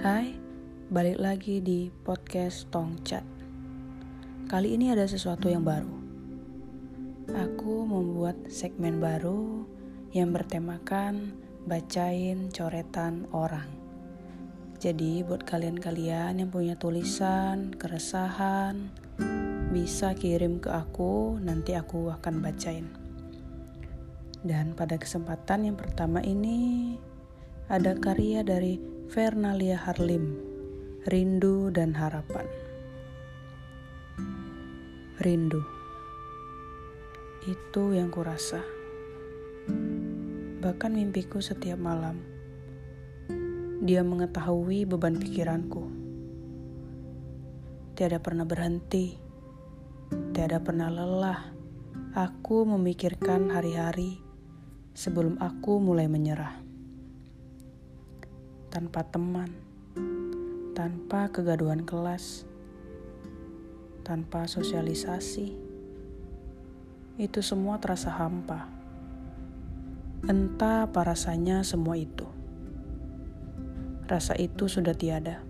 Hai, balik lagi di podcast Tong Chat. Kali ini ada sesuatu yang baru. Aku membuat segmen baru yang bertemakan bacain coretan orang. Jadi buat kalian-kalian yang punya tulisan, keresahan, bisa kirim ke aku, nanti aku akan bacain. Dan pada kesempatan yang pertama ini ada karya dari Fernalia Harlim, Rindu dan Harapan. Rindu. Itu yang kurasa. Bahkan mimpiku setiap malam. Dia mengetahui beban pikiranku. Tiada pernah berhenti. Tiada pernah lelah. Aku memikirkan hari-hari sebelum aku mulai menyerah tanpa teman, tanpa kegaduhan kelas, tanpa sosialisasi. Itu semua terasa hampa. Entah apa rasanya semua itu. Rasa itu sudah tiada.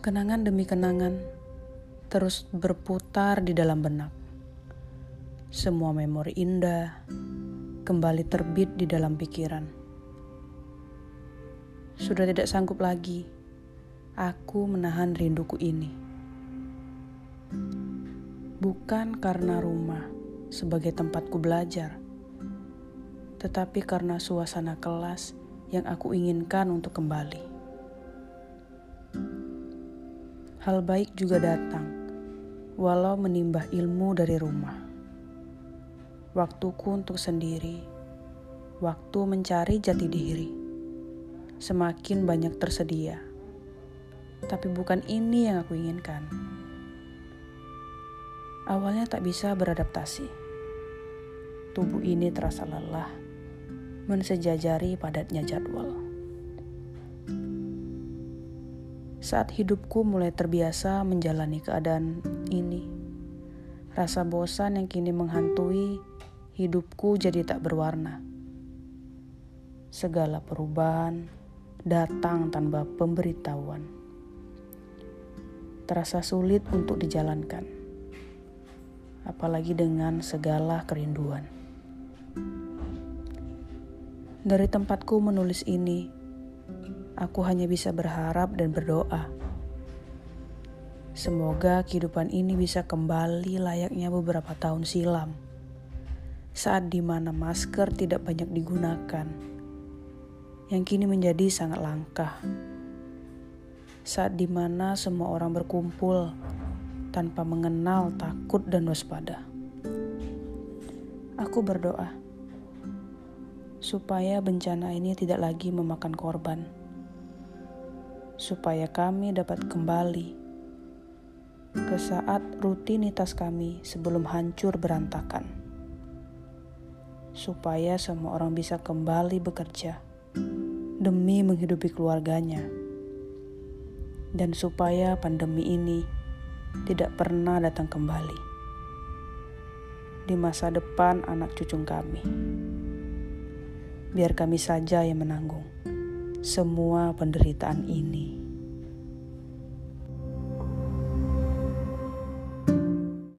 Kenangan demi kenangan terus berputar di dalam benak. Semua memori indah kembali terbit di dalam pikiran sudah tidak sanggup lagi. Aku menahan rinduku ini. Bukan karena rumah sebagai tempatku belajar, tetapi karena suasana kelas yang aku inginkan untuk kembali. Hal baik juga datang, walau menimbah ilmu dari rumah. Waktuku untuk sendiri, waktu mencari jati diri semakin banyak tersedia. Tapi bukan ini yang aku inginkan. Awalnya tak bisa beradaptasi. Tubuh ini terasa lelah, mensejajari padatnya jadwal. Saat hidupku mulai terbiasa menjalani keadaan ini, rasa bosan yang kini menghantui hidupku jadi tak berwarna. Segala perubahan, datang tanpa pemberitahuan. Terasa sulit untuk dijalankan, apalagi dengan segala kerinduan. Dari tempatku menulis ini, aku hanya bisa berharap dan berdoa. Semoga kehidupan ini bisa kembali layaknya beberapa tahun silam, saat di mana masker tidak banyak digunakan yang kini menjadi sangat langka. Saat di mana semua orang berkumpul tanpa mengenal takut dan waspada. Aku berdoa supaya bencana ini tidak lagi memakan korban, supaya kami dapat kembali ke saat rutinitas kami sebelum hancur berantakan, supaya semua orang bisa kembali bekerja demi menghidupi keluarganya, dan supaya pandemi ini tidak pernah datang kembali di masa depan anak cucu kami. Biar kami saja yang menanggung semua penderitaan ini.